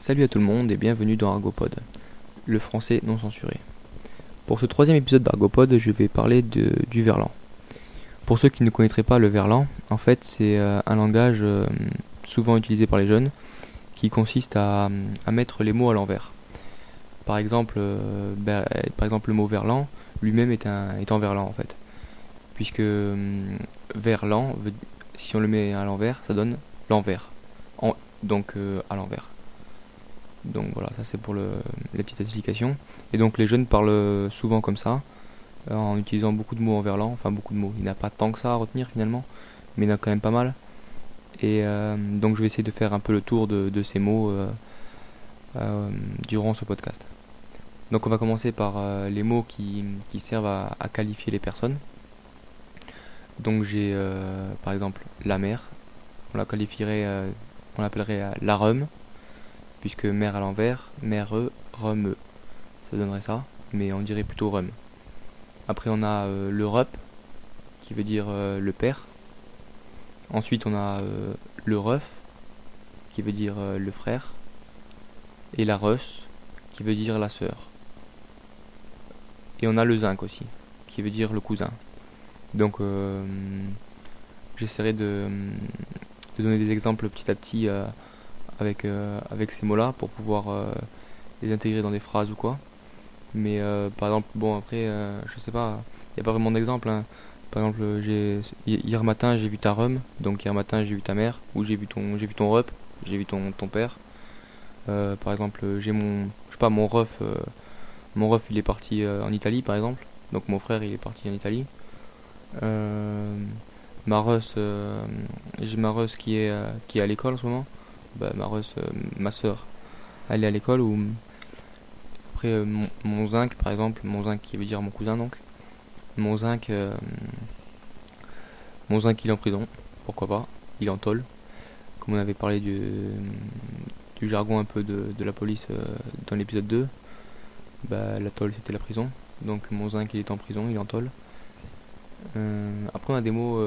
Salut à tout le monde et bienvenue dans Argopod, le français non censuré. Pour ce troisième épisode d'Argopod, je vais parler du verlan. Pour ceux qui ne connaîtraient pas le verlan, en fait c'est euh, un langage euh, souvent utilisé par les jeunes qui consiste à, mettre les mots à l'envers. Par exemple, euh, ben, par exemple le mot verlan lui-même est, en verlan en fait. Puisque verlan, si on le met à l'envers, ça donne l'envers. En- donc à l'envers. Donc voilà, ça c'est pour le, les petites explications. Et donc les jeunes parlent souvent comme ça, euh, en utilisant beaucoup de mots en verlan, enfin beaucoup de mots. Il n'y en a pas tant que ça à retenir finalement, mais il en a quand même pas mal. Et euh, donc je vais essayer de faire un peu le tour de, de ces mots euh, durant ce podcast. Donc on va commencer par les mots qui, qui servent à, à qualifier les personnes. Donc j'ai par exemple la mer, on la qualifierait, on l'appellerait la rhum, puisque mer à l'envers, mereux, rhum, ça donnerait ça, mais on dirait plutôt rhum. Après on a euh, le rup, qui veut dire euh, le père. Ensuite on a euh, le ref, qui veut dire le frère. Et la russ, qui veut dire la sœur. Et on a le zinc aussi, qui veut dire le cousin. Donc j'essaierai de, donner des exemples petit à petit avec, euh, avec ces mots-là pour pouvoir euh, les intégrer dans des phrases ou quoi. Mais euh, par exemple, bon après, je sais pas, il n'y a pas vraiment d'exemple. hein. Par exemple, hier matin j'ai vu ta rhum, donc hier matin j'ai vu ta mère, ou j'ai vu ton j'ai vu ton rep, j'ai vu ton, ton père. Par exemple, j'ai mon je sais pas mon ref, mon ref il est parti en Italie par exemple, donc mon frère il est parti en Italie. Ma Russ, j'ai ma Russ qui est, qui est à l'école en ce moment. Bah, ma euh, ma soeur, est à l'école. Ou après euh, mon, mon zinc par exemple, mon zinc qui veut dire mon cousin donc. Mon zinc, euh, mon zinc il est en prison, pourquoi pas, il est en. Comme on avait parlé du, du jargon un peu de, de la police dans l'épisode 2, bah, la tôle c'était la prison. Donc mon zinc il est en prison, il est en après, on a des mots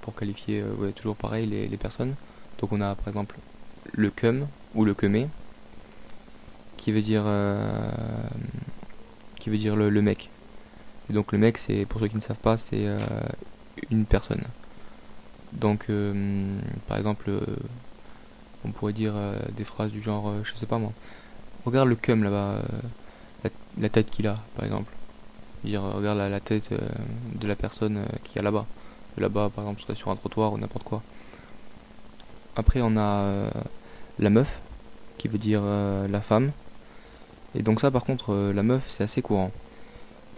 pour qualifier, ouais, toujours pareil, les, les personnes. Donc, on a par exemple le cum ou le cumé, qui veut dire, euh, qui veut dire le, le mec. Et donc, le mec, c'est pour ceux qui ne savent pas, c'est euh, une personne. Donc, euh, par exemple, on pourrait dire des phrases du genre, je sais pas moi, regarde le cum là-bas, la, tête qu'il a, par exemple dire regarde la, tête de la personne qui est là-bas là-bas par exemple sur un trottoir ou n'importe quoi après on a euh, la meuf qui veut dire euh, la femme. Et donc ça par contre euh, la meuf c'est assez courant.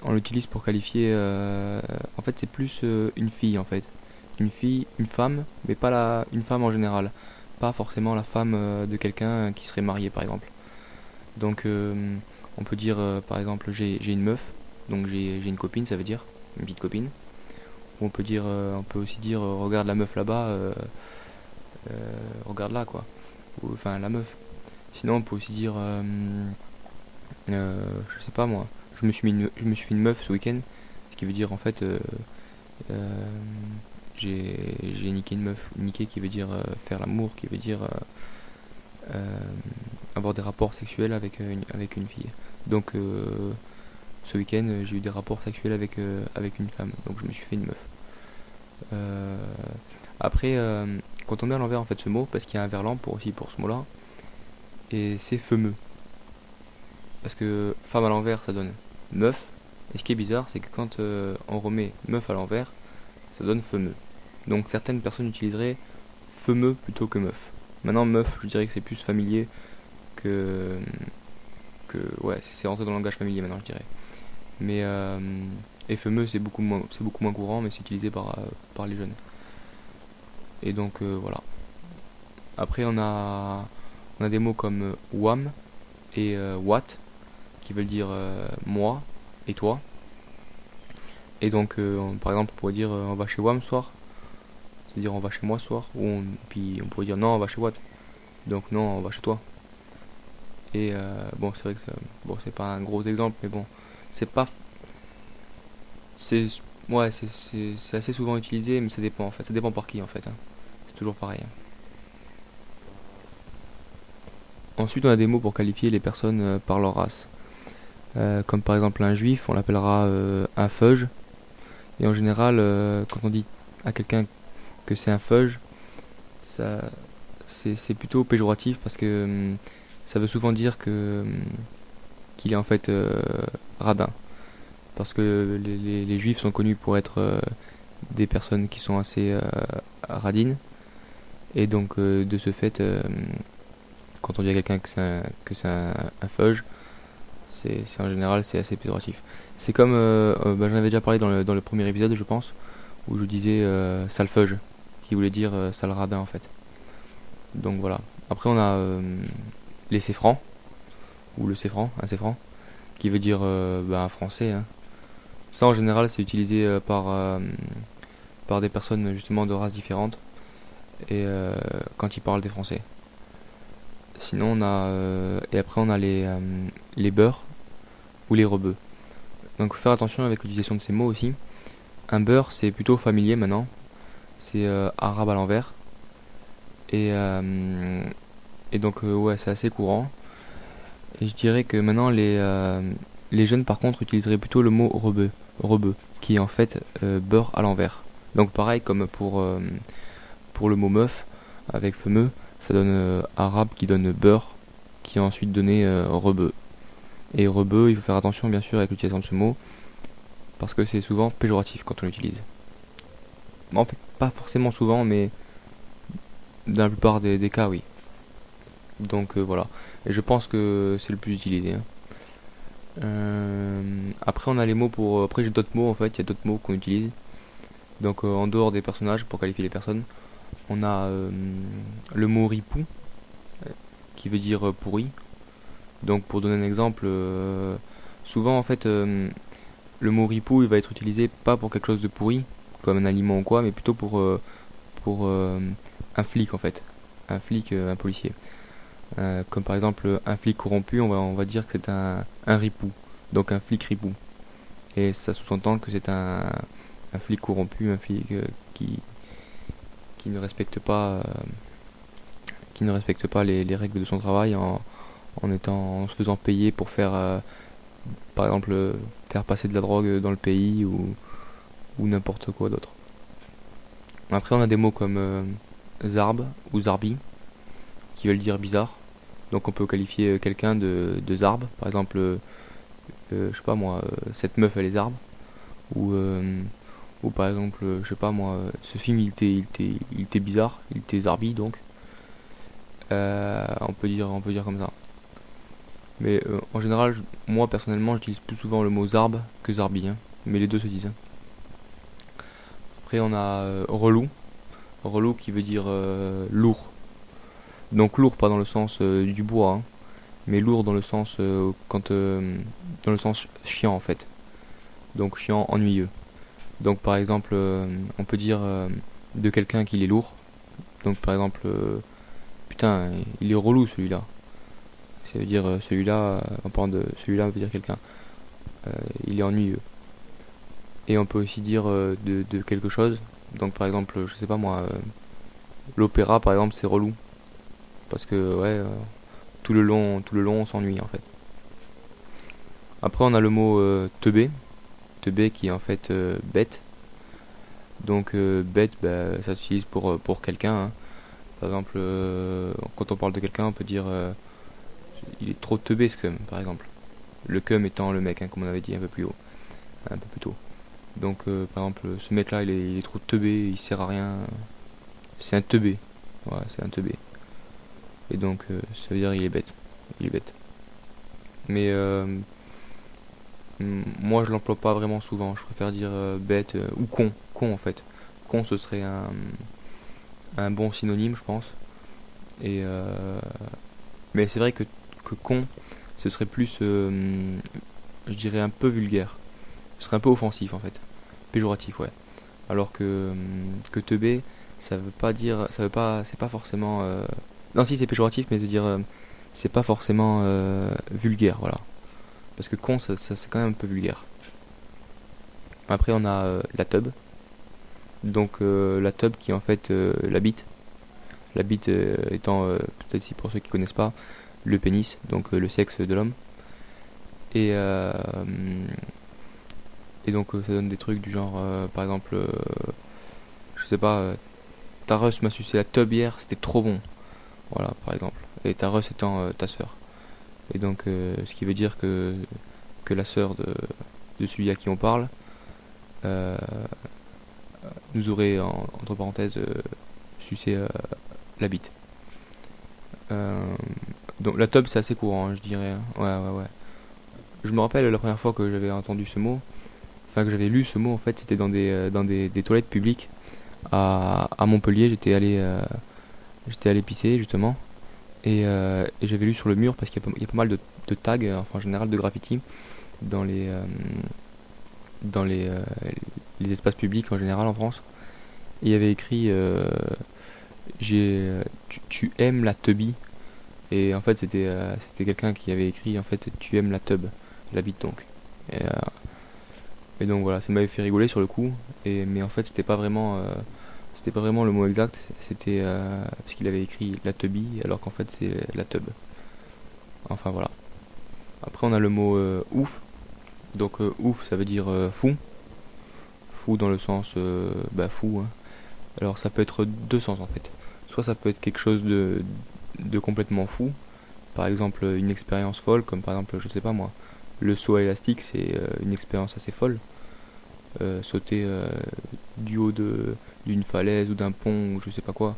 On l'utilise pour qualifier en fait c'est plus une fille en fait. Une fille une femme mais pas la une femme en général. Pas forcément la femme de quelqu'un qui serait marié par exemple. Donc on peut dire par exemple j'ai une meuf. Donc j'ai une copine, ça veut dire. Une petite copine. Ou on peut dire, on peut aussi dire, regarde la meuf là-bas, regarde là quoi. Enfin la meuf. Sinon on peut aussi dire, euh, euh, je sais pas moi, je me suis mis, une- je me suis fait une meuf ce week-end, ce qui veut dire en fait, euh, euh, j'ai niqué une meuf, niquer qui veut dire euh, faire l'amour, qui veut dire euh, euh, avoir des rapports sexuels avec euh, une, avec une fille. Donc euh, ce week-end, euh, j'ai eu des rapports sexuels avec, euh, avec une femme, donc je me suis fait une meuf. Euh, après, euh, quand on met à l'envers en fait ce mot, parce qu'il y a un verlan pour aussi pour ce mot-là, et c'est fameux. Parce que femme à l'envers, ça donne meuf. Et ce qui est bizarre, c'est que quand euh, on remet meuf à l'envers, ça donne fameux. Donc certaines personnes utiliseraient fameux plutôt que meuf. Maintenant, meuf, je dirais que c'est plus familier que que ouais, c'est rentré dans le langage familier maintenant, je dirais. Mais FME c'est beaucoup moins c'est beaucoup moins courant mais c'est utilisé par, euh, les jeunes. Et donc euh, voilà. Après on a on a des mots comme euh, wham et euh, what qui veulent dire moi et toi. Et donc on- par exemple on pourrait dire on va chez wham ce soir. C'est-à-dire on va chez moi ce soir ou on- puis on pourrait dire non on va chez what. Donc non on va chez toi. Et bon c'est vrai que bon c'est pas un gros exemple mais bon c'est pas c'est ouais c'est assez souvent utilisé mais ça dépend en fait ça dépend par qui en fait hein. c'est toujours pareil hein. Ensuite, on a des mots pour qualifier les personnes par leur race. comme par exemple un juif, on l'appellera un feuge. Et en général, quand on dit à quelqu'un que c'est un feuge, c'est plutôt péjoratif parce que hum, ça veut souvent dire que hum, qu'il est en fait radin parce que les, juifs sont connus pour être euh, des personnes qui sont assez euh, radines. Et donc, euh, de ce fait, quand on dit à quelqu'un que c'est un, feuge, c'est en général c'est assez péjoratif. C'est comme, bah, j'en avais déjà parlé dans le, premier épisode, je pense, où je disais sale feuge, qui voulait dire sale radin en fait. Donc voilà. Après, on a les céfrans, ou le céfran, un céfran, qui veut dire bah, un français. Hein. En général c'est utilisé euh, par, euh, par des personnes justement de races différentes et euh, quand ils parlent des français. Sinon on a et après on a les, les ou les rebeux. Donc faire attention avec l'utilisation de ces mots aussi. Un beurre c'est plutôt familier maintenant. C'est arabe à l'envers. Et, et donc ouais c'est assez courant. Et je dirais que maintenant les, les jeunes par contre utiliseraient plutôt le mot rebeu rebeu, qui est en fait euh, beurre à l'envers. Donc pareil comme pour, euh, pour le mot meuf, avec fameux, ça donne euh, arabe qui donne beurre, qui a ensuite donné rebeu. Et rebeu, il faut faire attention bien sûr avec l'utilisation de ce mot, parce que c'est souvent péjoratif quand on l'utilise. En fait, pas forcément souvent, mais dans la plupart des, cas, oui. Donc voilà. Et je pense que c'est le plus utilisé. Hein. Euh, après, on a les mots pour. Après, j'ai d'autres mots en fait. Il y a d'autres mots qu'on utilise. Donc, euh, en dehors des personnages, pour qualifier les personnes, on a euh, le mot ripou, qui veut dire pourri. Donc, pour donner un exemple, souvent en fait, le mot ripou il va être utilisé pas pour quelque chose de pourri, comme un aliment ou quoi, mais plutôt pour, pour un flic en fait. Un flic, un policier. Euh, comme par exemple un flic corrompu, on va, on va dire que c'est un, un ripou, donc un flic ripou. Et ça sous-entend que c'est un, un, flic corrompu, un flic euh, qui, qui ne respecte pas, euh, qui ne respecte pas les, les, règles de son travail en, en, étant, en se faisant payer pour faire, par exemple, faire passer de la drogue dans le pays ou, ou n'importe quoi d'autre. Après, on a des mots comme zarb ou zarbi qui veulent dire bizarre. Donc on peut qualifier euh, quelqu'un de, de zarbe, par exemple, euh, euh, je sais pas moi, cette meuf elle est zarbe, ou, ou par exemple, je sais pas moi, ce film il était, il était, il était bizarre, il était zarbi donc. on peut dire, on peut dire comme ça. Mais en général, moi personnellement, j'utilise plus souvent le mot zarbe que zarbi, hein. mais les deux se disent. Hein. Après, on a relou, relou qui veut dire lourd. Donc lourd pas dans le sens euh, du bois, hein, mais lourd dans le sens euh, quand euh, dans le sens chiant en fait. Donc chiant, ennuyeux. Donc par exemple, on peut dire de quelqu'un qu'il est lourd. Donc par exemple, putain, il est relou celui-là. Ça veut dire celui-là, en parlant de celui-là, on veut dire quelqu'un. il est ennuyeux. Et on peut aussi dire de, de, quelque chose. Donc par exemple, je sais pas moi, l'opéra par exemple, c'est relou parce que ouais, euh, tout le long, tout le long, on s'ennuie en fait. Après, on a le mot euh, teubé, teubé qui est en fait euh, bête. Donc bête, bah, ça s'utilise pour pour quelqu'un. Hein. Par exemple, quand on parle de quelqu'un, on peut dire il est trop teubé ce cum, par exemple. Le cum étant le mec, hein, comme on avait dit un peu plus haut, un peu plus tôt. Donc, par exemple, ce mec-là, il est, il est, trop teubé, il sert à rien. C'est un teubé. Ouais, c'est un teubé. Et donc, euh, ça veut dire il est bête. Il est bête. Mais euh, moi, je l'emploie pas vraiment souvent. Je préfère dire euh, bête ou con. Con, en fait. Con, ce serait un, un bon synonyme, je pense. Et mais c'est vrai que, que con, ce serait plus, je dirais, un peu vulgaire. Ce serait un peu offensif, en fait. Péjoratif, ouais. Alors que, que teubé, ça veut pas dire, ça veut pas, c'est pas forcément non, si c'est péjoratif, mais veux dire, euh, c'est pas forcément euh, vulgaire, voilà. Parce que con, ça, c'est quand même un peu vulgaire. Après, on a euh, la tub. Donc, la tub qui en fait la bite. La bite étant, peut-être si pour ceux qui connaissent pas, le pénis, donc le sexe de l'homme. Et, et donc ça donne des trucs du genre, par exemple, je sais pas, ta Russ m'a sucé la tub hier, c'était trop bon. Voilà, par exemple. Et ta Russ étant ta sœur. Et donc, ce qui veut dire que, que la sœur de, de celui à qui on parle nous aurait, entre parenthèses, sucé la bite. donc la tub c'est assez courant, je dirais. Hein. Ouais, ouais, ouais. Je me rappelle la première fois que j'avais entendu ce mot, enfin que j'avais lu ce mot en fait, c'était dans des, dans des, toilettes publiques à, à Montpellier. J'étais allé, j'étais allé pisser justement. Et, j'avais lu sur le mur parce qu'il y, a pas mal de, tags, enfin en général de graffiti dans les, dans les, espaces publics en général en France. il y avait écrit euh, j'ai tu, aimes la tubby et en fait c'était euh, c'était quelqu'un qui avait écrit en fait tu aimes la tub la bite donc et, euh, et donc voilà ça m'avait fait rigoler sur le coup et mais en fait c'était pas vraiment c'était pas vraiment le mot exact c'était parce qu'il avait écrit la tubby alors qu'en fait c'est la tub enfin voilà après on a le mot ouf donc ouf ça veut dire fou fou dans le sens euh, bah, fou. Hein. Alors ça peut être deux sens en fait. Soit ça peut être quelque chose de, de complètement fou, par exemple une expérience folle, comme par exemple, je sais pas moi, le saut élastique, c'est euh, une expérience assez folle. Euh, sauter du haut d'une falaise ou d'un pont ou je sais pas quoi.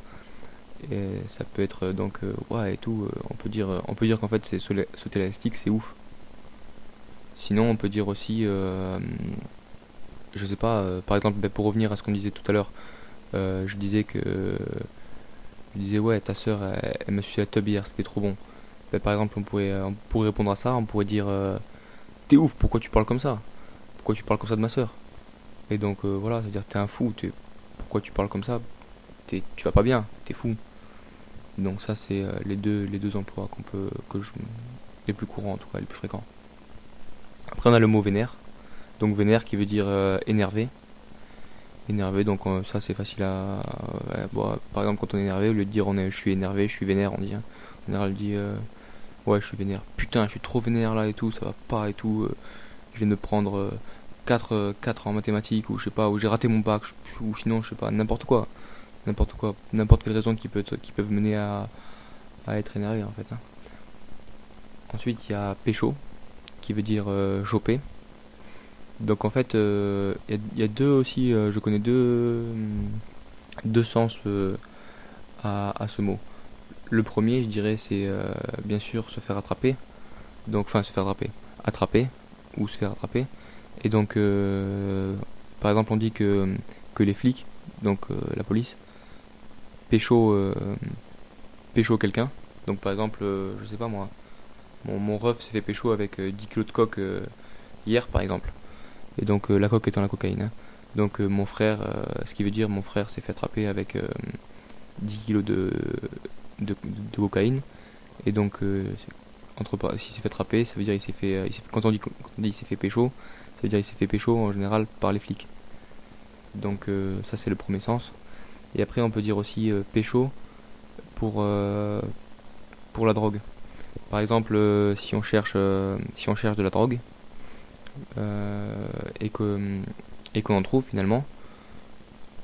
Et ça peut être donc ouais et tout. on peut dire on peut dire qu'en fait c'est sauter élastique, c'est ouf. Sinon on peut dire aussi je sais pas, euh, par exemple, ben, pour revenir à ce qu'on disait tout à l'heure, euh, je disais que. Je disais, ouais, ta soeur, elle, m'a suivi la tub hier, c'était trop bon. Ben, par exemple, on pourrait, on pourrait répondre à ça, on pourrait dire euh, T'es ouf, pourquoi tu parles comme ça? Pourquoi tu parles comme ça de ma soeur Et donc, voilà, c'est-à-dire, t'es un fou, pourquoi tu parles comme ça? Tu vas pas bien, t'es fou. Donc, ça, c'est les, deux, les deux emplois qu'on peut, que je, les plus courants, en tout cas, les plus fréquents. Après, on a le mot vénère. Donc vénère qui veut dire euh, énervé. Énervé, donc euh, ça c'est facile à. par exemple, quand on est énervé, au lieu de dire on est, je suis énervé, je suis vénère, on dit. Hein. En général, dit euh, ouais, je suis vénère. Putain, je suis trop vénère là et tout, ça va pas et tout. je viens de prendre 4, 4 en mathématiques ou je sais pas, ou j'ai raté mon bac, ou sinon, je sais pas, n'importe quoi. N'importe quoi, n'importe quelle raison qui, peut qui peuvent mener à, à être énervé en fait. Hein. Ensuite, il y a pécho, qui veut dire choper. Donc en fait, il euh, y, a deux aussi, euh, je connais deux, deux sens euh, à, ce mot. Le premier, je dirais, c'est bien sûr se faire attraper. Donc, enfin, se faire attraper. Attraper ou se faire attraper. Et donc, par exemple, on dit que, les flics, donc la police, pécho, pécho quelqu'un. Donc, par exemple, je sais pas moi, mon, mon ref s'est fait pécho avec 10 kilos de coque hier, par exemple et donc euh, la coque étant la cocaïne. Hein. Donc euh, mon frère, euh, ce qui veut dire mon frère s'est fait attraper avec 10 kilos de, de, cocaïne, et donc entre s'il s'est fait attraper, ça veut dire il s'est fait, quand on dit, il s'est fait pécho, ça veut dire il s'est fait pécho en général par les flics. Donc ça c'est le premier sens. Et après on peut dire aussi pécho pour pour la drogue. Par exemple, si on cherche si on cherche de la drogue, euh, et qu'on en trouve finalement.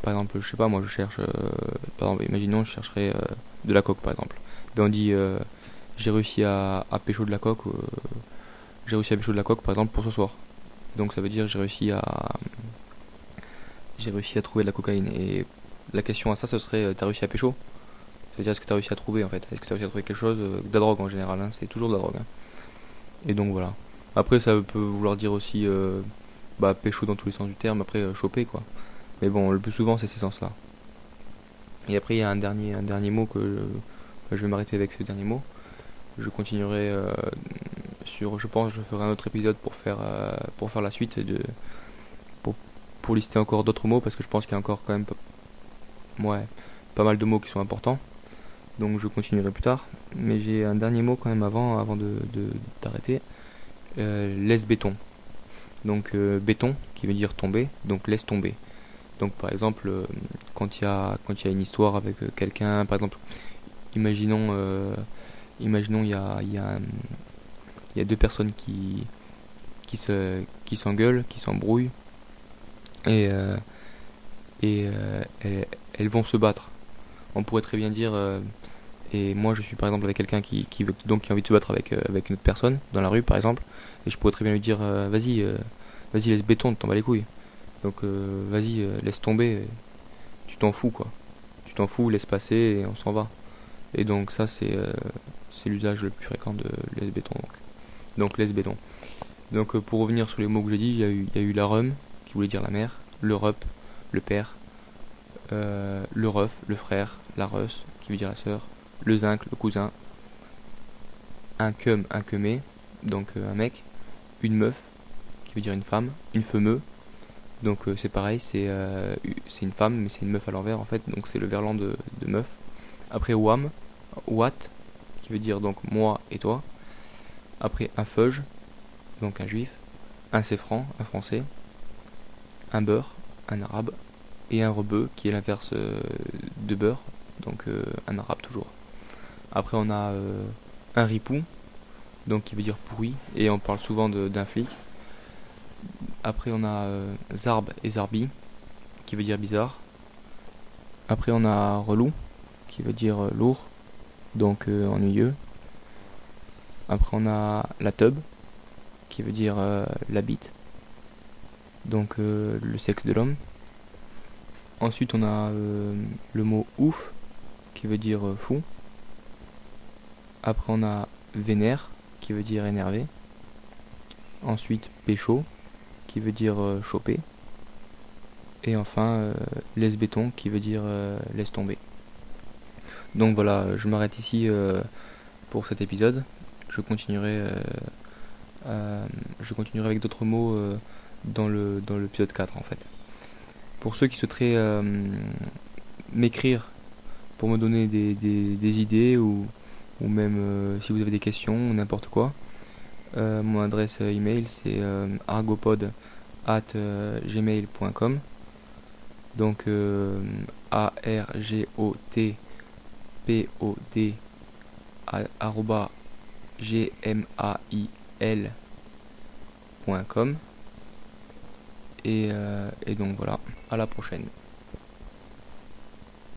Par exemple, je sais pas, moi je cherche, euh, par exemple, imaginons je chercherais euh, de la coque par exemple. Ben on dit j'ai réussi à, à pécho de la coque, j'ai réussi à pécho de la coque par exemple pour ce soir. Donc ça veut dire j'ai réussi à j'ai réussi à trouver de la cocaïne. Et la question à ça ce serait t'as réussi à pécho? C'est-à-dire est-ce que t'as réussi à trouver en fait? Est-ce que t'as réussi à trouver quelque chose de la drogue en général hein? C'est toujours de la drogue. Hein. Et donc voilà. Après, ça peut vouloir dire aussi euh, bah, pécho dans tous les sens du terme, après euh, choper quoi. Mais bon, le plus souvent, c'est ces sens-là. Et après, il y a un dernier, dernier mot que je, je vais m'arrêter avec ce dernier mot. Je continuerai euh, je pense, je ferai un autre épisode pour faire, pour faire la suite de, pour, pour lister encore d'autres mots parce que je pense qu'il y a encore quand même, ouais, pas mal de mots qui sont importants. Donc je continuerai plus tard. Mais j'ai un dernier mot quand même avant, avant de d'arrêter. Euh, laisse béton. Donc euh, béton qui veut dire tomber, donc laisse tomber. Donc par exemple, euh, quand il y a quand il y a une histoire avec quelqu'un, par exemple, imaginons imaginons il y a, y, a, il y a deux personnes qui, qui qui s'engueulent, qui s'embrouillent et euh, euh, elles, vont se battre. On pourrait très bien dire euh, et moi je suis par exemple avec quelqu'un qui, qui veut donc qui a envie de se battre avec une autre personne dans la rue par exemple et je pourrais très bien lui dire vas-y vas-y laisse béton, t'en bats les couilles. Donc vas-y laisse tomber, tu t'en fous quoi. Tu t'en fous, laisse passer et on s'en va. Et donc ça c'est c'est l'usage le plus fréquent de laisse béton. Donc laisse béton. Donc euh, pour revenir sur les mots que j'ai dit, il y, a eu, la rum, qui voulait dire la mère, le rup, le père, euh, le ref, le frère, la russ, qui veut dire la sœur, le zinc, le cousin, un cum, un cumé, donc euh, un mec, une meuf, qui veut dire une femme, une femeux, donc c'est pareil, c'est une femme, mais c'est une meuf à l'envers en fait, donc c'est le verlan de, de meuf. Après wam, what, qui veut dire donc moi et toi. Après un feuge, donc un juif, un séfran, un français, un beurre, un arabe, et un rebeu qui est l'inverse euh, de beurre, donc euh, un arabe toujours. Après on a euh, un ripou, donc qui veut dire pourri, et on parle souvent d'un flic. Après on a zarb et zarbi, qui veut dire bizarre. Après on a relou, qui veut dire lourd, donc ennuyeux. Après on a la tub, qui veut dire euh, la bite, donc euh, le sexe de l'homme. Ensuite, on a euh, le mot ouf, qui veut dire fou. Après, on a vénère, qui veut dire énervé. Ensuite, pécho, qui veut dire choper. Et enfin, laisse béton, qui veut dire laisse tomber. Donc voilà, je m'arrête ici pour cet épisode. Je continuerai euh, je continuerai avec d'autres mots euh, dans le dans l'épisode 4 en fait. Pour ceux qui souhaiteraient euh, m'écrire pour me donner des, des, idées ou, ou même si vous avez des questions ou n'importe quoi, mon adresse email c'est argopod at gmail.com donc a r g o t p o d g m a i l.com et, euh, et donc voilà, à la prochaine.